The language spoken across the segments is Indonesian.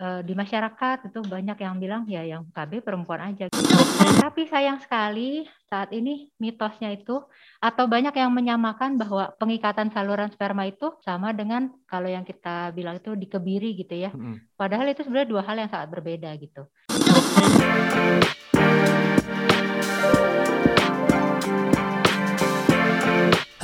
uh, di masyarakat itu banyak yang bilang ya yang KB perempuan aja. Tapi sayang sekali saat ini mitosnya itu atau banyak yang menyamakan bahwa pengikatan saluran sperma itu sama dengan kalau yang kita bilang itu dikebiri gitu ya. Padahal itu sebenarnya dua hal yang sangat berbeda gitu.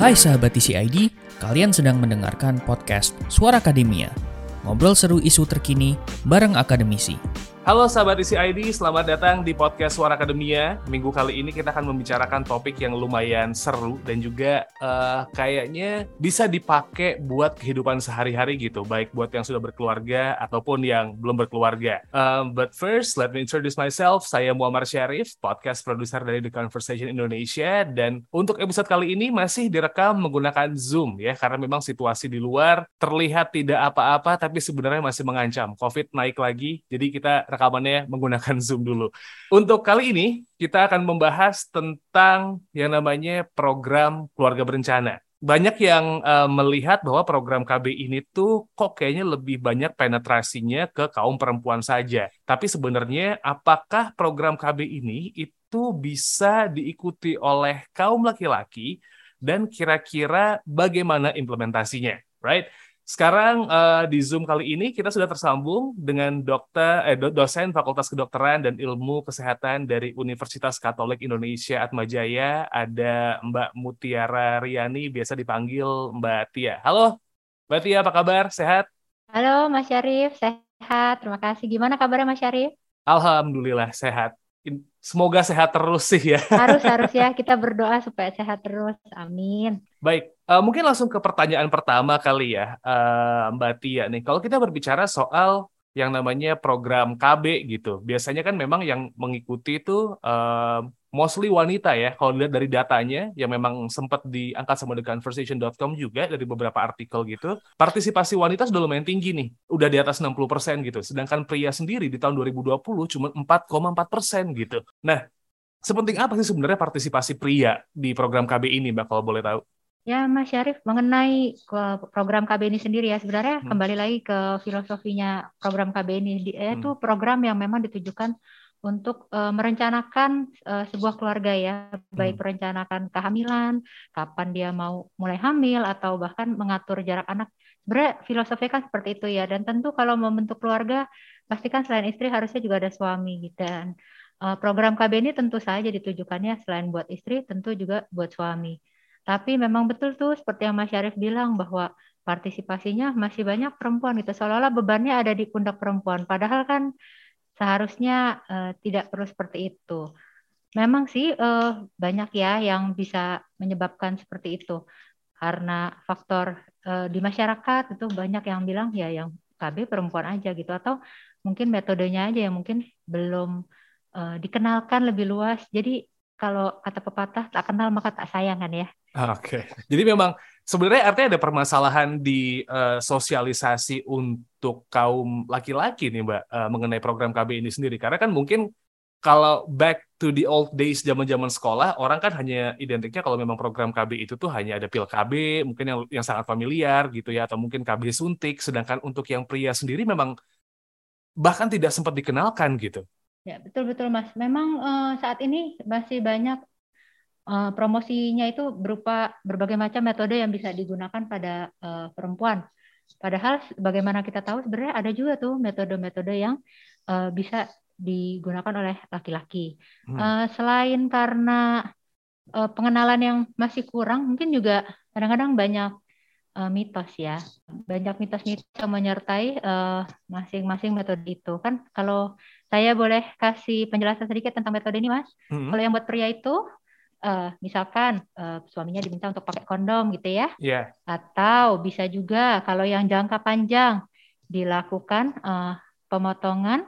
Hai sahabat TCID, kalian sedang mendengarkan podcast Suara Akademia. Ngobrol seru isu terkini bareng akademisi. Halo sahabat ICID, selamat datang di podcast Suara Akademia. Minggu kali ini kita akan membicarakan topik yang lumayan seru dan juga uh, kayaknya bisa dipakai buat kehidupan sehari-hari gitu, baik buat yang sudah berkeluarga ataupun yang belum berkeluarga. Um, but first, let me introduce myself. Saya Muammar Syarif, podcast produser dari The Conversation Indonesia dan untuk episode kali ini masih direkam menggunakan Zoom ya, karena memang situasi di luar terlihat tidak apa-apa tapi sebenarnya masih mengancam. COVID naik lagi, jadi kita rekamannya menggunakan Zoom dulu. Untuk kali ini, kita akan membahas tentang yang namanya program keluarga berencana. Banyak yang uh, melihat bahwa program KB ini tuh kok kayaknya lebih banyak penetrasinya ke kaum perempuan saja. Tapi sebenarnya apakah program KB ini itu bisa diikuti oleh kaum laki-laki dan kira-kira bagaimana implementasinya, right? Sekarang uh, di Zoom kali ini kita sudah tersambung dengan dokter eh, dosen Fakultas Kedokteran dan Ilmu Kesehatan dari Universitas Katolik Indonesia Atmajaya, ada Mbak Mutiara Riani, biasa dipanggil Mbak Tia. Halo, Mbak Tia, apa kabar? Sehat? Halo, Mas Syarif, sehat. Terima kasih. Gimana kabarnya Mas Syarif? Alhamdulillah sehat. Semoga sehat terus sih ya. Harus harus ya kita berdoa supaya sehat terus. Amin. Baik, uh, mungkin langsung ke pertanyaan pertama kali ya, uh, Mbak Tia nih. Kalau kita berbicara soal yang namanya program KB gitu, biasanya kan memang yang mengikuti itu uh, mostly wanita ya kalau lihat dari datanya yang memang sempat diangkat sama theconversation.com juga dari beberapa artikel gitu partisipasi wanita sudah lumayan tinggi nih udah di atas 60% gitu sedangkan pria sendiri di tahun 2020 cuma 4,4% gitu nah sepenting apa sih sebenarnya partisipasi pria di program KB ini Mbak kalau boleh tahu Ya, Mas Syarif, mengenai program KB ini sendiri ya, sebenarnya hmm. kembali lagi ke filosofinya program KB ini, yaitu hmm. program yang memang ditujukan untuk uh, merencanakan uh, sebuah keluarga ya, baik hmm. merencanakan kehamilan, kapan dia mau mulai hamil atau bahkan mengatur jarak anak. Sebenarnya filosofi kan seperti itu ya. Dan tentu kalau membentuk keluarga, pastikan selain istri harusnya juga ada suami gitu. Dan uh, program KB ini tentu saja ditujukannya selain buat istri, tentu juga buat suami. Tapi memang betul tuh seperti yang Mas Syarif bilang bahwa partisipasinya masih banyak perempuan gitu. Seolah-olah bebannya ada di pundak perempuan. Padahal kan seharusnya uh, tidak perlu seperti itu. Memang sih uh, banyak ya yang bisa menyebabkan seperti itu karena faktor uh, di masyarakat itu banyak yang bilang ya yang KB perempuan aja gitu atau mungkin metodenya aja yang mungkin belum uh, dikenalkan lebih luas. Jadi kalau kata pepatah tak kenal maka tak sayang kan ya. Oke. Okay. Jadi memang sebenarnya artinya ada permasalahan di uh, sosialisasi untuk kaum laki-laki nih Mbak uh, mengenai program KB ini sendiri karena kan mungkin kalau back to the old days zaman-zaman sekolah orang kan hanya identiknya kalau memang program KB itu tuh hanya ada pil KB mungkin yang yang sangat familiar gitu ya atau mungkin KB suntik sedangkan untuk yang pria sendiri memang bahkan tidak sempat dikenalkan gitu. Ya, betul betul Mas. Memang uh, saat ini masih banyak uh, promosinya itu berupa berbagai macam metode yang bisa digunakan pada uh, perempuan. Padahal bagaimana kita tahu sebenarnya ada juga tuh metode-metode yang uh, bisa digunakan oleh laki-laki. Hmm. Uh, selain karena uh, pengenalan yang masih kurang, mungkin juga kadang-kadang banyak uh, mitos ya. Banyak mitos-mitos yang menyertai masing-masing uh, metode itu. Kan kalau saya boleh kasih penjelasan sedikit tentang metode ini, Mas. Hmm. Kalau yang buat pria itu uh, misalkan uh, suaminya diminta untuk pakai kondom gitu ya. Yeah. Atau bisa juga kalau yang jangka panjang dilakukan uh, pemotongan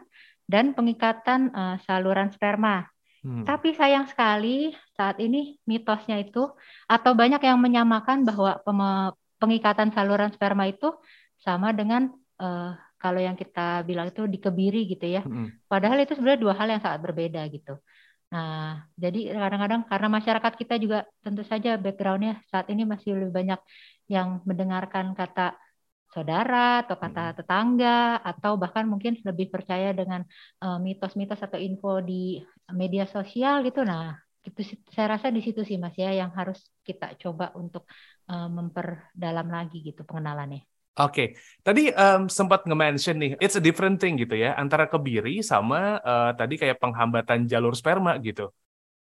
dan pengikatan uh, saluran sperma. Hmm. Tapi sayang sekali saat ini mitosnya itu atau banyak yang menyamakan bahwa pengikatan saluran sperma itu sama dengan uh, kalau yang kita bilang itu dikebiri gitu ya. Hmm. Padahal itu sebenarnya dua hal yang sangat berbeda gitu. Nah, jadi kadang-kadang karena masyarakat kita juga tentu saja backgroundnya saat ini masih lebih banyak yang mendengarkan kata saudara atau kata tetangga atau bahkan mungkin lebih percaya dengan mitos-mitos uh, atau info di media sosial gitu. Nah, itu saya rasa di situ sih Mas ya yang harus kita coba untuk uh, memperdalam lagi gitu pengenalannya. Oke, okay. tadi um, sempat nge-mention nih, it's a different thing gitu ya, antara kebiri sama uh, tadi kayak penghambatan jalur sperma gitu.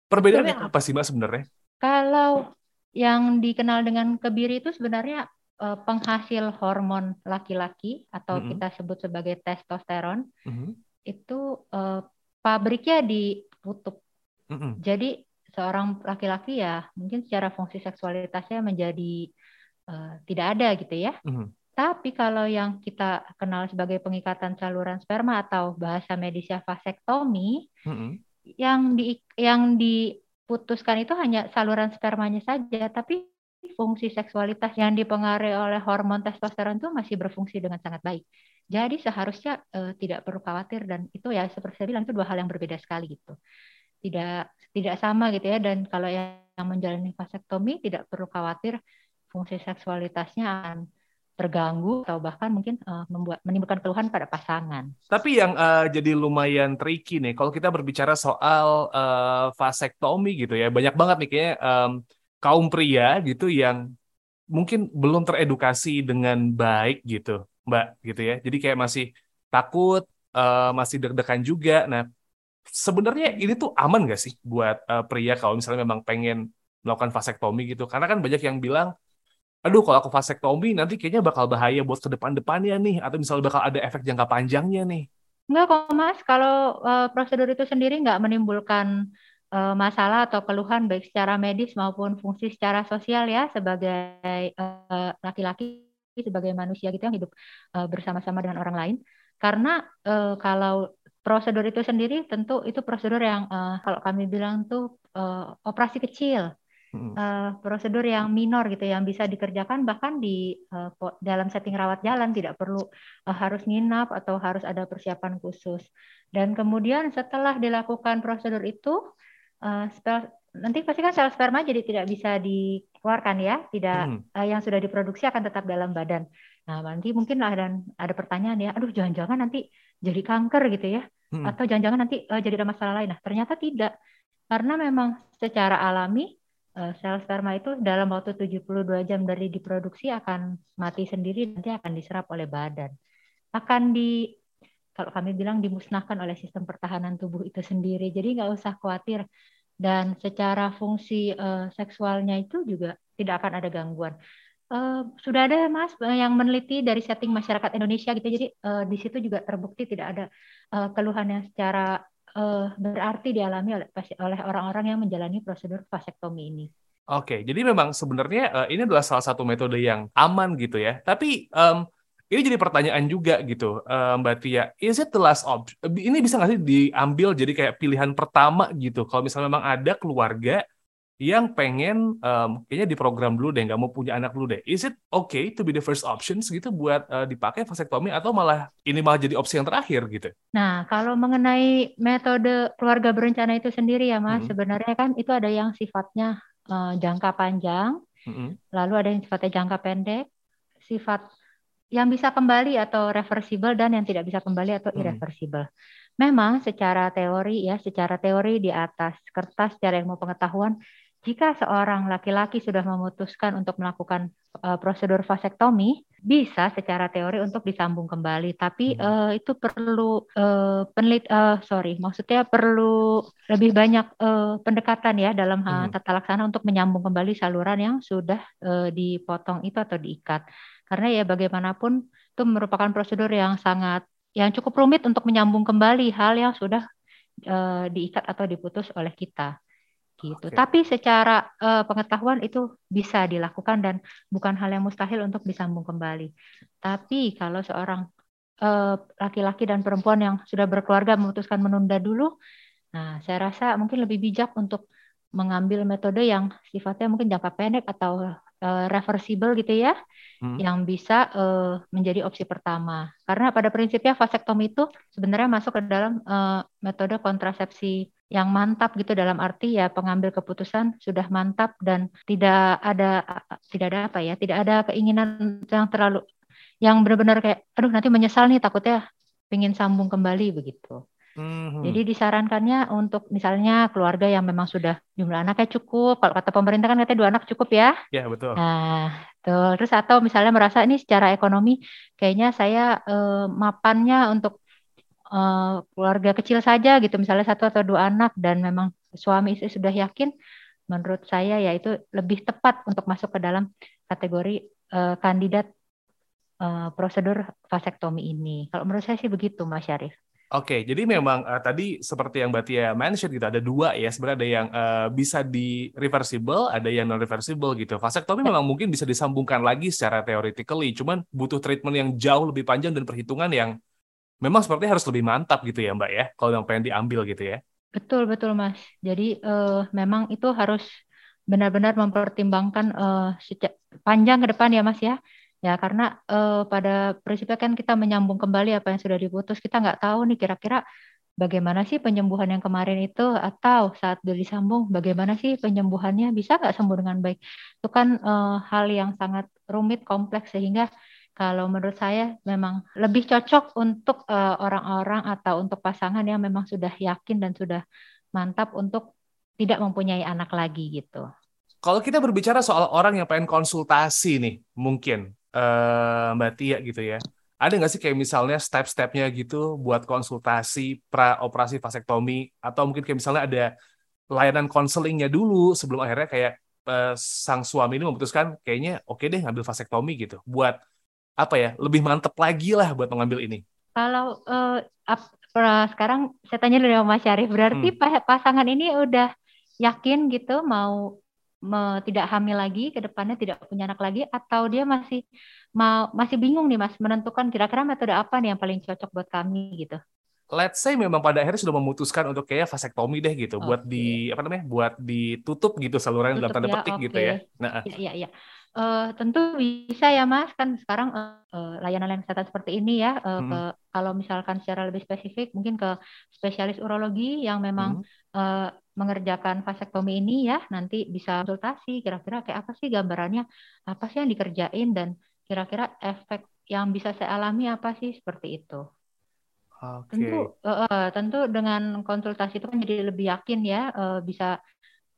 Perbedaannya apa sih Mbak sebenarnya? Kalau yang dikenal dengan kebiri itu sebenarnya uh, penghasil hormon laki-laki atau mm -hmm. kita sebut sebagai testosteron, mm -hmm. itu uh, pabriknya diputup. Mm -hmm. Jadi seorang laki-laki ya mungkin secara fungsi seksualitasnya menjadi uh, tidak ada gitu ya. Mm -hmm tapi kalau yang kita kenal sebagai pengikatan saluran sperma atau bahasa medisnya vasektomi, mm -hmm. yang di yang diputuskan itu hanya saluran spermanya saja, tapi fungsi seksualitas yang dipengaruhi oleh hormon testosteron itu masih berfungsi dengan sangat baik. Jadi seharusnya uh, tidak perlu khawatir dan itu ya seperti saya bilang itu dua hal yang berbeda sekali gitu. Tidak tidak sama gitu ya dan kalau yang menjalani vasektomi tidak perlu khawatir fungsi seksualitasnya akan terganggu atau bahkan mungkin uh, membuat menimbulkan keluhan pada pasangan. Tapi yang uh, jadi lumayan tricky nih kalau kita berbicara soal uh, vasektomi gitu ya banyak banget nih kayaknya um, kaum pria gitu yang mungkin belum teredukasi dengan baik gitu, Mbak gitu ya. Jadi kayak masih takut, uh, masih deg-degan juga. Nah, sebenarnya ini tuh aman gak sih buat uh, pria kalau misalnya memang pengen melakukan vasektomi gitu? Karena kan banyak yang bilang aduh kalau aku vasektomi nanti kayaknya bakal bahaya buat ke depan-depannya nih atau misalnya bakal ada efek jangka panjangnya nih. Enggak kok Mas, kalau uh, prosedur itu sendiri nggak menimbulkan uh, masalah atau keluhan baik secara medis maupun fungsi secara sosial ya sebagai uh, laki-laki sebagai manusia gitu yang hidup uh, bersama-sama dengan orang lain. Karena uh, kalau prosedur itu sendiri tentu itu prosedur yang uh, kalau kami bilang tuh uh, operasi kecil uh, prosedur yang minor gitu yang bisa dikerjakan bahkan di uh, dalam setting rawat jalan tidak perlu uh, harus nginap atau harus ada persiapan khusus. Dan kemudian setelah dilakukan prosedur itu uh, spell, nanti pasti kan sel sperma jadi tidak bisa dikeluarkan ya, tidak hmm. uh, yang sudah diproduksi akan tetap dalam badan. Nah, nanti mungkin lah dan ada pertanyaan ya, aduh jangan-jangan nanti jadi kanker gitu ya. Hmm. Atau jangan-jangan nanti uh, jadi ada masalah lain. Nah, ternyata tidak. Karena memang secara alami sel sperma itu dalam waktu 72 jam dari diproduksi akan mati sendiri nanti akan diserap oleh badan. Akan di kalau kami bilang dimusnahkan oleh sistem pertahanan tubuh itu sendiri. Jadi nggak usah khawatir dan secara fungsi uh, seksualnya itu juga tidak akan ada gangguan. Uh, sudah ada mas yang meneliti dari setting masyarakat Indonesia gitu jadi uh, di situ juga terbukti tidak ada uh, keluhan yang secara uh, berarti dialami oleh oleh orang-orang yang menjalani prosedur vasektomi ini. Oke, jadi memang sebenarnya uh, ini adalah salah satu metode yang aman gitu ya. Tapi um, ini jadi pertanyaan juga gitu, uh, Mbak Tia. Is it the last option? Ini bisa nggak sih diambil jadi kayak pilihan pertama gitu? Kalau misalnya memang ada keluarga yang pengen um, kayaknya di program dulu deh, nggak mau punya anak dulu deh. Is it okay to be the first options gitu buat uh, dipakai vasektomi atau malah ini malah jadi opsi yang terakhir gitu? Nah, kalau mengenai metode keluarga berencana itu sendiri ya Mas, hmm. sebenarnya kan itu ada yang sifatnya uh, jangka panjang, hmm. lalu ada yang sifatnya jangka pendek, sifat yang bisa kembali atau reversible dan yang tidak bisa kembali atau irreversible. Hmm. Memang secara teori ya, secara teori di atas kertas secara ilmu pengetahuan jika seorang laki-laki sudah memutuskan untuk melakukan uh, prosedur vasektomi, bisa secara teori untuk disambung kembali. Tapi uh, itu perlu uh, penelit, uh, sorry, maksudnya perlu lebih banyak uh, pendekatan ya dalam hmm. tata laksana untuk menyambung kembali saluran yang sudah uh, dipotong itu atau diikat. Karena ya bagaimanapun itu merupakan prosedur yang sangat yang cukup rumit untuk menyambung kembali hal yang sudah uh, diikat atau diputus oleh kita gitu. Okay. Tapi secara uh, pengetahuan itu bisa dilakukan dan bukan hal yang mustahil untuk disambung kembali. Tapi kalau seorang eh, laki-laki uh, dan perempuan yang sudah berkeluarga memutuskan menunda dulu, nah saya rasa mungkin lebih bijak untuk mengambil metode yang sifatnya mungkin jangka pendek atau uh, reversible gitu ya, hmm. yang bisa uh, menjadi opsi pertama. Karena pada prinsipnya vasektomi itu sebenarnya masuk ke dalam uh, metode kontrasepsi yang mantap gitu dalam arti ya pengambil keputusan sudah mantap dan tidak ada tidak ada apa ya, tidak ada keinginan yang terlalu yang benar-benar kayak aduh nanti menyesal nih takutnya pengen sambung kembali begitu. Mm-hmm. Jadi disarankannya untuk misalnya keluarga yang memang sudah jumlah anaknya cukup, kalau kata pemerintah kan katanya dua anak cukup ya. Ya betul. Nah, tuh terus atau misalnya merasa ini secara ekonomi kayaknya saya eh, mapannya untuk eh, keluarga kecil saja gitu, misalnya satu atau dua anak dan memang suami istri sudah yakin, menurut saya ya itu lebih tepat untuk masuk ke dalam kategori eh, kandidat eh, prosedur vasektomi ini. Kalau menurut saya sih begitu, Mas Syarif. Oke, jadi memang uh, tadi seperti yang Mbak Tia mention gitu, ada dua ya, sebenarnya ada yang uh, bisa di reversible, ada yang non reversible gitu. Vasektomi memang mungkin bisa disambungkan lagi secara theoretically, cuman butuh treatment yang jauh lebih panjang dan perhitungan yang memang sepertinya harus lebih mantap gitu ya Mbak ya, kalau yang pengen diambil gitu ya. Betul betul Mas. Jadi uh, memang itu harus benar-benar mempertimbangkan uh, panjang ke depan ya Mas ya Ya, karena uh, pada prinsipnya kan kita menyambung kembali apa yang sudah diputus. Kita nggak tahu nih kira-kira bagaimana sih penyembuhan yang kemarin itu atau saat disambung bagaimana sih penyembuhannya bisa nggak sembuh dengan baik. Itu kan uh, hal yang sangat rumit, kompleks sehingga kalau menurut saya memang lebih cocok untuk eh, orang-orang atau untuk pasangan yang memang sudah yakin dan sudah mantap untuk tidak mempunyai anak lagi gitu. Kalau kita berbicara soal orang yang pengen konsultasi nih, mungkin uh, Mbak Tia gitu ya. Ada nggak sih kayak misalnya step-stepnya gitu buat konsultasi pra operasi vasektomi atau mungkin kayak misalnya ada layanan konselingnya dulu sebelum akhirnya kayak uh, sang suami ini memutuskan kayaknya oke okay deh ngambil vasektomi gitu buat apa ya lebih mantep lagi lah buat mengambil ini. Kalau uh, sekarang saya tanya dulu sama Mas Syarif berarti hmm. pasangan ini udah yakin gitu mau me, tidak hamil lagi ke depannya tidak punya anak lagi atau dia masih mau masih bingung nih Mas menentukan kira-kira metode apa nih yang paling cocok buat kami gitu. Let's say memang pada akhirnya sudah memutuskan untuk kayak vasektomi deh gitu okay. buat di apa namanya buat ditutup gitu saluran dalam tanda ya, petik okay. gitu ya. Nah, iya iya. Ya. Uh, tentu bisa ya Mas kan sekarang uh, layanan-layanan kesehatan seperti ini ya uh, hmm. ke, kalau misalkan secara lebih spesifik mungkin ke spesialis urologi yang memang hmm. uh, mengerjakan vasektomi ini ya nanti bisa konsultasi kira-kira kayak apa sih gambarannya apa sih yang dikerjain dan kira-kira efek yang bisa saya alami apa sih seperti itu. Okay. Tentu uh, tentu dengan konsultasi itu kan jadi lebih yakin ya uh, bisa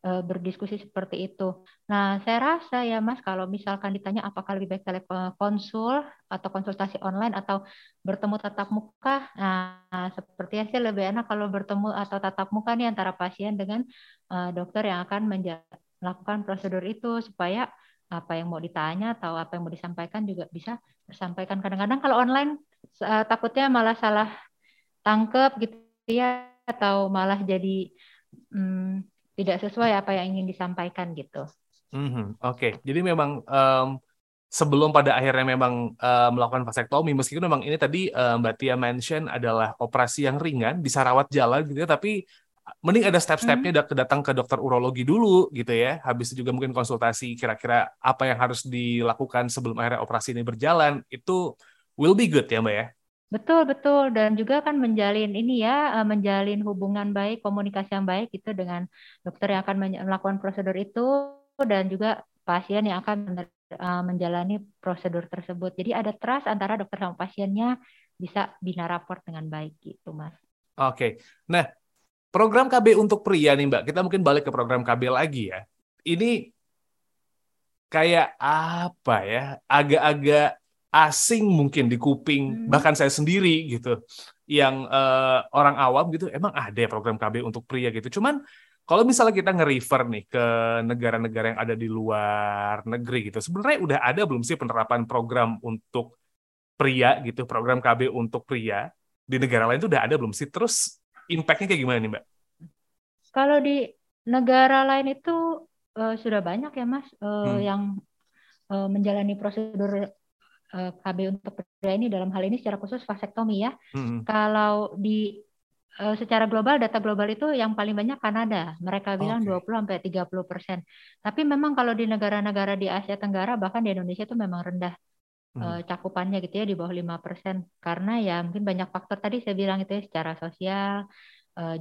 berdiskusi seperti itu. Nah, saya rasa ya Mas, kalau misalkan ditanya apakah lebih baik telekonsul atau konsultasi online atau bertemu tatap muka, nah sepertinya sih lebih enak kalau bertemu atau tatap muka nih antara pasien dengan uh, dokter yang akan melakukan prosedur itu supaya apa yang mau ditanya atau apa yang mau disampaikan juga bisa disampaikan. Kadang-kadang kalau online uh, takutnya malah salah tangkep gitu ya atau malah jadi hmm, tidak sesuai apa yang ingin disampaikan gitu. Mm-hmm. Oke, okay. jadi memang um, sebelum pada akhirnya memang uh, melakukan vasektomi, meskipun memang ini tadi uh, Mbak Tia mention adalah operasi yang ringan, bisa rawat jalan gitu ya, tapi mending ada step-stepnya hmm. datang ke dokter urologi dulu gitu ya. Habis itu juga mungkin konsultasi kira-kira apa yang harus dilakukan sebelum akhirnya operasi ini berjalan, itu will be good ya Mbak ya? Betul, betul. Dan juga kan menjalin ini ya, eh, menjalin hubungan baik, komunikasi yang baik itu dengan dokter yang akan melakukan prosedur itu dan juga pasien yang akan eh, menjalani prosedur tersebut. Jadi ada trust antara dokter sama pasiennya bisa bina raport dengan baik gitu, Mas. Oke. Nah, program KB untuk pria nih, Mbak. Kita mungkin balik ke program KB lagi ya. Ini kayak apa ya? Agak-agak asing mungkin di kuping hmm. bahkan saya sendiri gitu yang uh, orang awam gitu emang ada ya program KB untuk pria? gitu. Cuman kalau misalnya kita nge-refer nih ke negara-negara yang ada di luar negeri gitu sebenarnya udah ada belum sih penerapan program untuk pria gitu program KB untuk pria? Di negara lain itu udah ada belum sih? Terus impactnya kayak gimana nih mbak? Kalau di negara lain itu uh, sudah banyak ya mas uh, hmm. yang uh, menjalani prosedur KB untuk pria ini dalam hal ini secara khusus vasektomi ya. Hmm. Kalau di uh, secara global data global itu yang paling banyak Kanada. Mereka bilang okay. 20 sampai 30 persen. Tapi memang kalau di negara-negara di Asia Tenggara bahkan di Indonesia itu memang rendah hmm. cakupannya gitu ya di bawah 5 persen. Karena ya mungkin banyak faktor tadi saya bilang itu ya secara sosial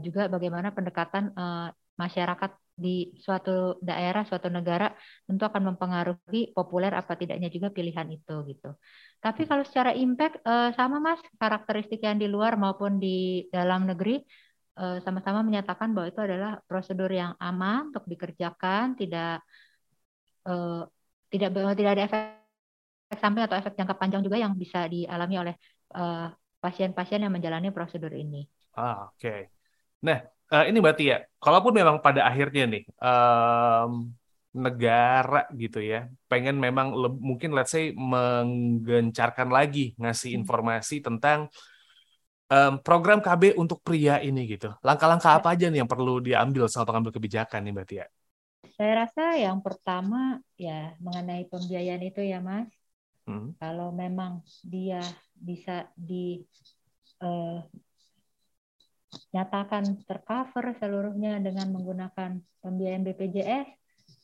juga bagaimana pendekatan masyarakat di suatu daerah, suatu negara tentu akan mempengaruhi populer apa tidaknya juga pilihan itu gitu. Tapi kalau secara impact eh, sama Mas, karakteristik yang di luar maupun di dalam negeri eh, sama-sama menyatakan bahwa itu adalah prosedur yang aman untuk dikerjakan, tidak eh, tidak tidak ada efek samping atau efek jangka panjang juga yang bisa dialami oleh pasien-pasien yang menjalani prosedur ini. Ah, oke. Okay. Nah, uh, ini berarti ya, kalaupun memang pada akhirnya nih um, negara gitu ya, pengen memang mungkin let's say menggencarkan lagi ngasih hmm. informasi tentang um, program KB untuk pria ini gitu. Langkah-langkah apa aja nih yang perlu diambil sama pengambil kebijakan nih berarti ya? Saya rasa yang pertama ya mengenai pembiayaan itu ya Mas. Hmm. Kalau memang dia bisa di uh, nyatakan tercover seluruhnya dengan menggunakan pembiayaan BPJS,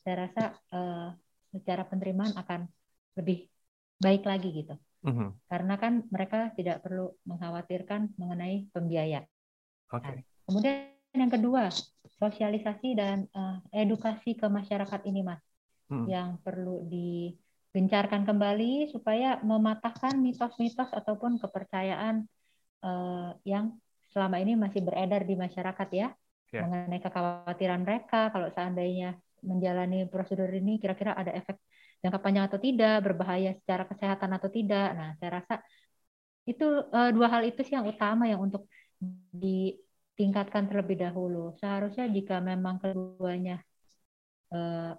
saya rasa uh, secara penerimaan akan lebih baik lagi gitu. Mm-hmm. Karena kan mereka tidak perlu mengkhawatirkan mengenai pembiaya. Okay. Kemudian yang kedua, sosialisasi dan uh, edukasi ke masyarakat ini, Mas, mm. yang perlu digencarkan kembali supaya mematahkan mitos-mitos ataupun kepercayaan uh, yang selama ini masih beredar di masyarakat ya yeah. mengenai kekhawatiran mereka kalau seandainya menjalani prosedur ini kira-kira ada efek jangka panjang atau tidak, berbahaya secara kesehatan atau tidak. Nah, saya rasa itu uh, dua hal itu sih yang utama yang untuk ditingkatkan terlebih dahulu. Seharusnya jika memang keduanya uh,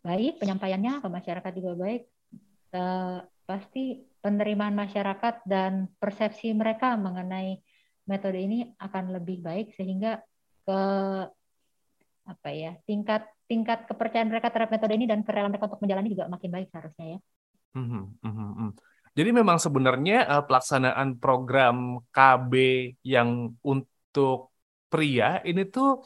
baik, penyampaiannya ke masyarakat juga baik, uh, pasti penerimaan masyarakat dan persepsi mereka mengenai metode ini akan lebih baik sehingga ke apa ya tingkat tingkat kepercayaan mereka terhadap metode ini dan kerelaan mereka untuk menjalani juga makin baik seharusnya ya. Mm -hmm. Jadi memang sebenarnya uh, pelaksanaan program KB yang untuk pria ini tuh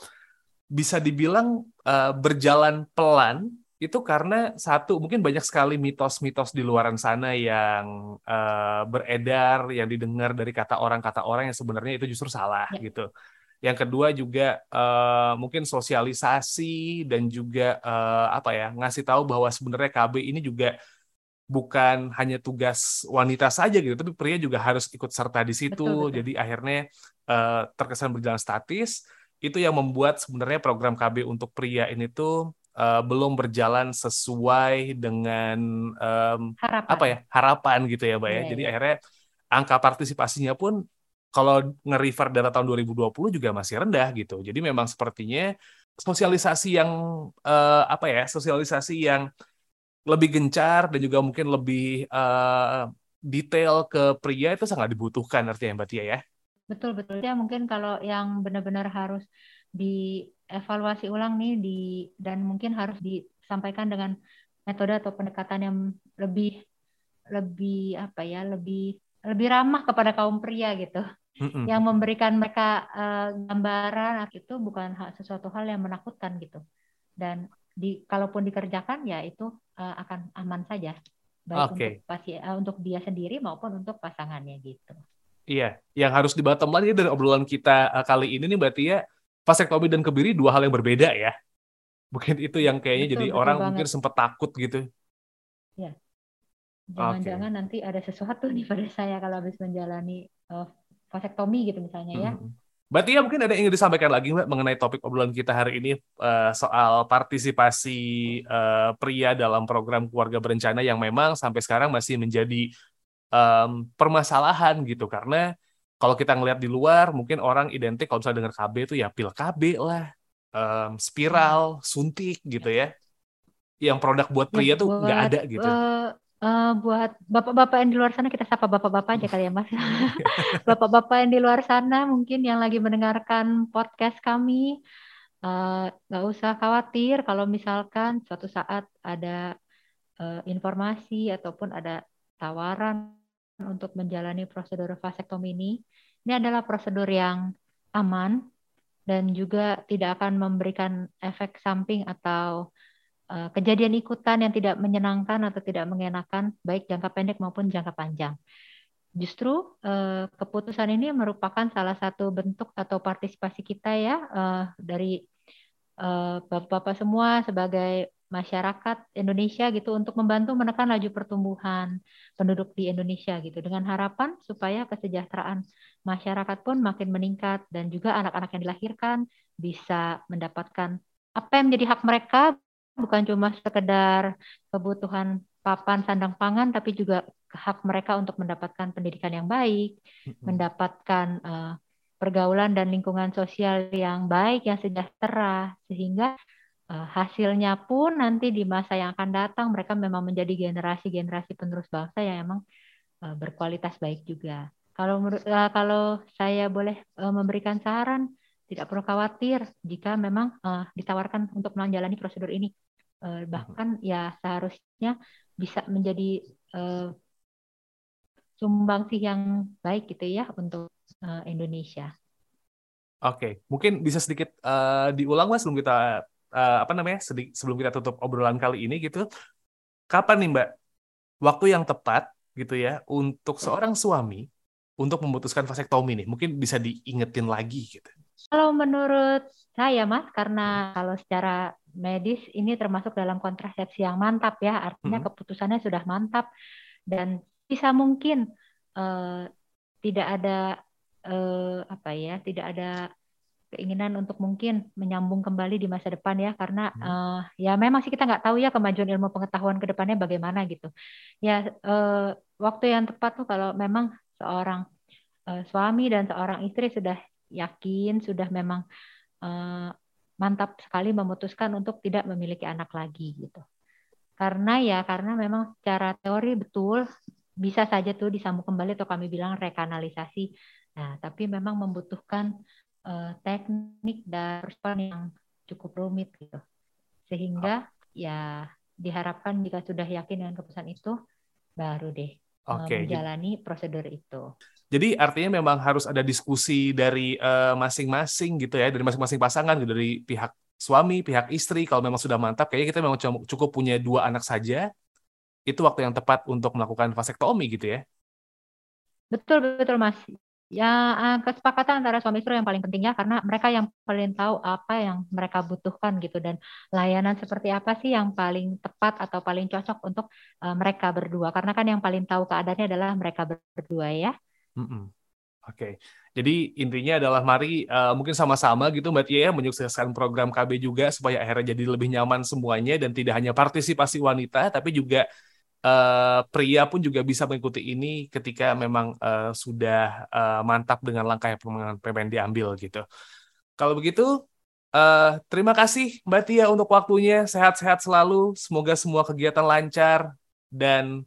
bisa dibilang uh, berjalan pelan itu karena satu mungkin banyak sekali mitos-mitos di luaran sana yang uh, beredar yang didengar dari kata orang kata orang yang sebenarnya itu justru salah ya. gitu. Yang kedua juga uh, mungkin sosialisasi dan juga uh, apa ya ngasih tahu bahwa sebenarnya KB ini juga bukan hanya tugas wanita saja gitu, tapi pria juga harus ikut serta di situ. Betul, betul. Jadi akhirnya uh, terkesan berjalan statis. Itu yang membuat sebenarnya program KB untuk pria ini tuh uh, belum berjalan sesuai dengan um, harapan. apa ya harapan gitu ya, mbak ya. Yeah, Jadi yeah. akhirnya angka partisipasinya pun kalau nge-refer data tahun 2020 juga masih rendah gitu. Jadi memang sepertinya sosialisasi yang uh, apa ya sosialisasi yang lebih gencar dan juga mungkin lebih uh, detail ke pria itu sangat dibutuhkan artinya Mbak Tia ya. Betul betul ya mungkin kalau yang benar-benar harus di evaluasi ulang nih di dan mungkin harus disampaikan dengan metode atau pendekatan yang lebih lebih apa ya lebih lebih ramah kepada kaum pria gitu mm-hmm. yang memberikan mereka uh, gambaran itu bukan sesuatu hal yang menakutkan gitu dan di kalaupun dikerjakan ya itu uh, akan aman saja baik okay. untuk pasi, uh, untuk dia sendiri maupun untuk pasangannya gitu. Iya, yang harus di bottom line dari obrolan kita uh, kali ini nih berarti ya vasektomi dan kebiri dua hal yang berbeda ya. Mungkin itu yang kayaknya betul, jadi betul orang banget. mungkin sempat takut gitu. Ya. Jangan-jangan okay. nanti ada sesuatu nih pada saya kalau habis menjalani uh, vasektomi gitu misalnya ya. Hmm. Berarti ya mungkin ada yang ingin disampaikan lagi Mbak mengenai topik obrolan kita hari ini uh, soal partisipasi uh, pria dalam program keluarga berencana yang memang sampai sekarang masih menjadi um, permasalahan gitu karena kalau kita ngelihat di luar mungkin orang identik kalau misalnya dengar KB itu ya pil KB lah um, spiral suntik gitu ya. Yang produk buat pria ya, tuh nggak ada gitu. uh, uh, buat bapak-bapak yang di luar sana kita sapa bapak-bapak aja kali ya mas. Bapak-bapak yang di luar sana mungkin yang lagi mendengarkan podcast kami eh, nggak uh, usah khawatir kalau misalkan suatu saat ada uh, informasi ataupun ada tawaran untuk menjalani prosedur vasektomi ini. Ini adalah prosedur yang aman dan juga tidak akan memberikan efek samping atau uh, kejadian ikutan yang tidak menyenangkan atau tidak mengenakan baik jangka pendek maupun jangka panjang. Justru uh, keputusan ini merupakan salah satu bentuk atau partisipasi kita ya uh, dari bapak-bapak semua sebagai masyarakat Indonesia gitu untuk membantu menekan laju pertumbuhan penduduk di Indonesia gitu. Dengan harapan supaya kesejahteraan masyarakat pun makin meningkat dan juga anak-anak yang dilahirkan bisa mendapatkan apa yang menjadi hak mereka. Bukan cuma sekedar kebutuhan papan sandang pangan tapi juga hak mereka untuk mendapatkan pendidikan yang baik, mendapatkan uh, pergaulan dan lingkungan sosial yang baik, yang sejahtera. Sehingga hasilnya pun nanti di masa yang akan datang mereka memang menjadi generasi-generasi penerus bangsa yang emang uh, berkualitas baik juga. Kalau uh, kalau saya boleh memberikan saran, tidak perlu khawatir jika memang ditawarkan untuk menjalani prosedur ini. Uh, bahkan ya seharusnya bisa menjadi sumbangsih yang baik gitu ya untuk Indonesia. Oke, okay. mungkin bisa sedikit uh, diulang mas sebelum kita uh, apa namanya sebelum kita tutup obrolan kali ini gitu kapan nih mbak waktu yang tepat gitu ya untuk seorang suami untuk memutuskan vasektomi nih mungkin bisa diingetin lagi gitu kalau menurut saya mas karena kalau secara medis ini termasuk dalam kontrasepsi yang mantap ya artinya hmm. keputusannya sudah mantap dan bisa mungkin uh, tidak ada uh, apa ya tidak ada keinginan untuk mungkin menyambung kembali di masa depan ya karena hmm. uh, ya memang sih kita nggak tahu ya kemajuan ilmu pengetahuan ke depannya bagaimana gitu. Ya uh, waktu yang tepat tuh kalau memang seorang uh, suami dan seorang istri sudah yakin sudah memang uh, mantap sekali memutuskan untuk tidak memiliki anak lagi gitu. Karena ya karena memang secara teori betul bisa saja tuh disambung kembali atau kami bilang rekanalisasi. Nah tapi memang membutuhkan uh, teknik dan respon yang cukup rumit gitu. Sehingga ya diharapkan jika sudah yakin dengan keputusan itu baru deh okay. menjalani prosedur itu. Jadi artinya memang harus ada diskusi dari eh, masing-masing uh, gitu ya, dari masing-masing pasangan gitu, dari pihak suami, pihak istri kalau memang sudah mantap kayaknya kita memang cukup punya dua anak saja. Itu waktu yang tepat untuk melakukan vasektomi gitu ya. Betul betul Mas ya uh, kesepakatan antara suami istri yang paling penting ya karena mereka yang paling tahu apa yang mereka butuhkan gitu dan layanan seperti apa sih yang paling tepat atau paling cocok untuk uh, mereka berdua karena kan yang paling tahu keadaannya adalah mereka berdua ya. Mm -mm. Oke, okay. jadi intinya adalah mari uh, mungkin sama-sama gitu Mbak Tia ya menyukseskan program KB juga supaya akhirnya jadi lebih nyaman semuanya dan tidak hanya partisipasi wanita tapi juga uh, pria pun juga bisa mengikuti ini ketika memang uh, sudah uh, mantap dengan langkah yang pengen diambil gitu. Kalau begitu, uh, terima kasih Mbak Tia untuk waktunya. Sehat-sehat selalu. Semoga semua kegiatan lancar dan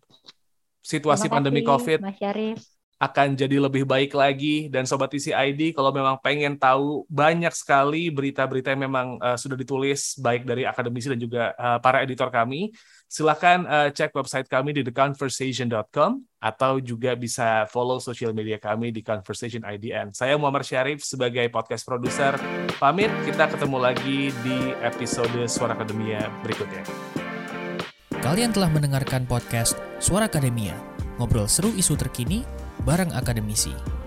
situasi kasih, pandemi COVID Mas Syarif akan jadi lebih baik lagi dan sobat TCID kalau memang pengen tahu banyak sekali berita-berita yang memang uh, sudah ditulis baik dari akademisi dan juga uh, para editor kami silakan uh, cek website kami di theconversation.com atau juga bisa follow social media kami di Conversation IDN. Saya Muhammad Syarif sebagai podcast produser pamit kita ketemu lagi di episode Suara Akademia berikutnya. Kalian telah mendengarkan podcast Suara Akademia, ngobrol seru isu terkini bareng akademisi.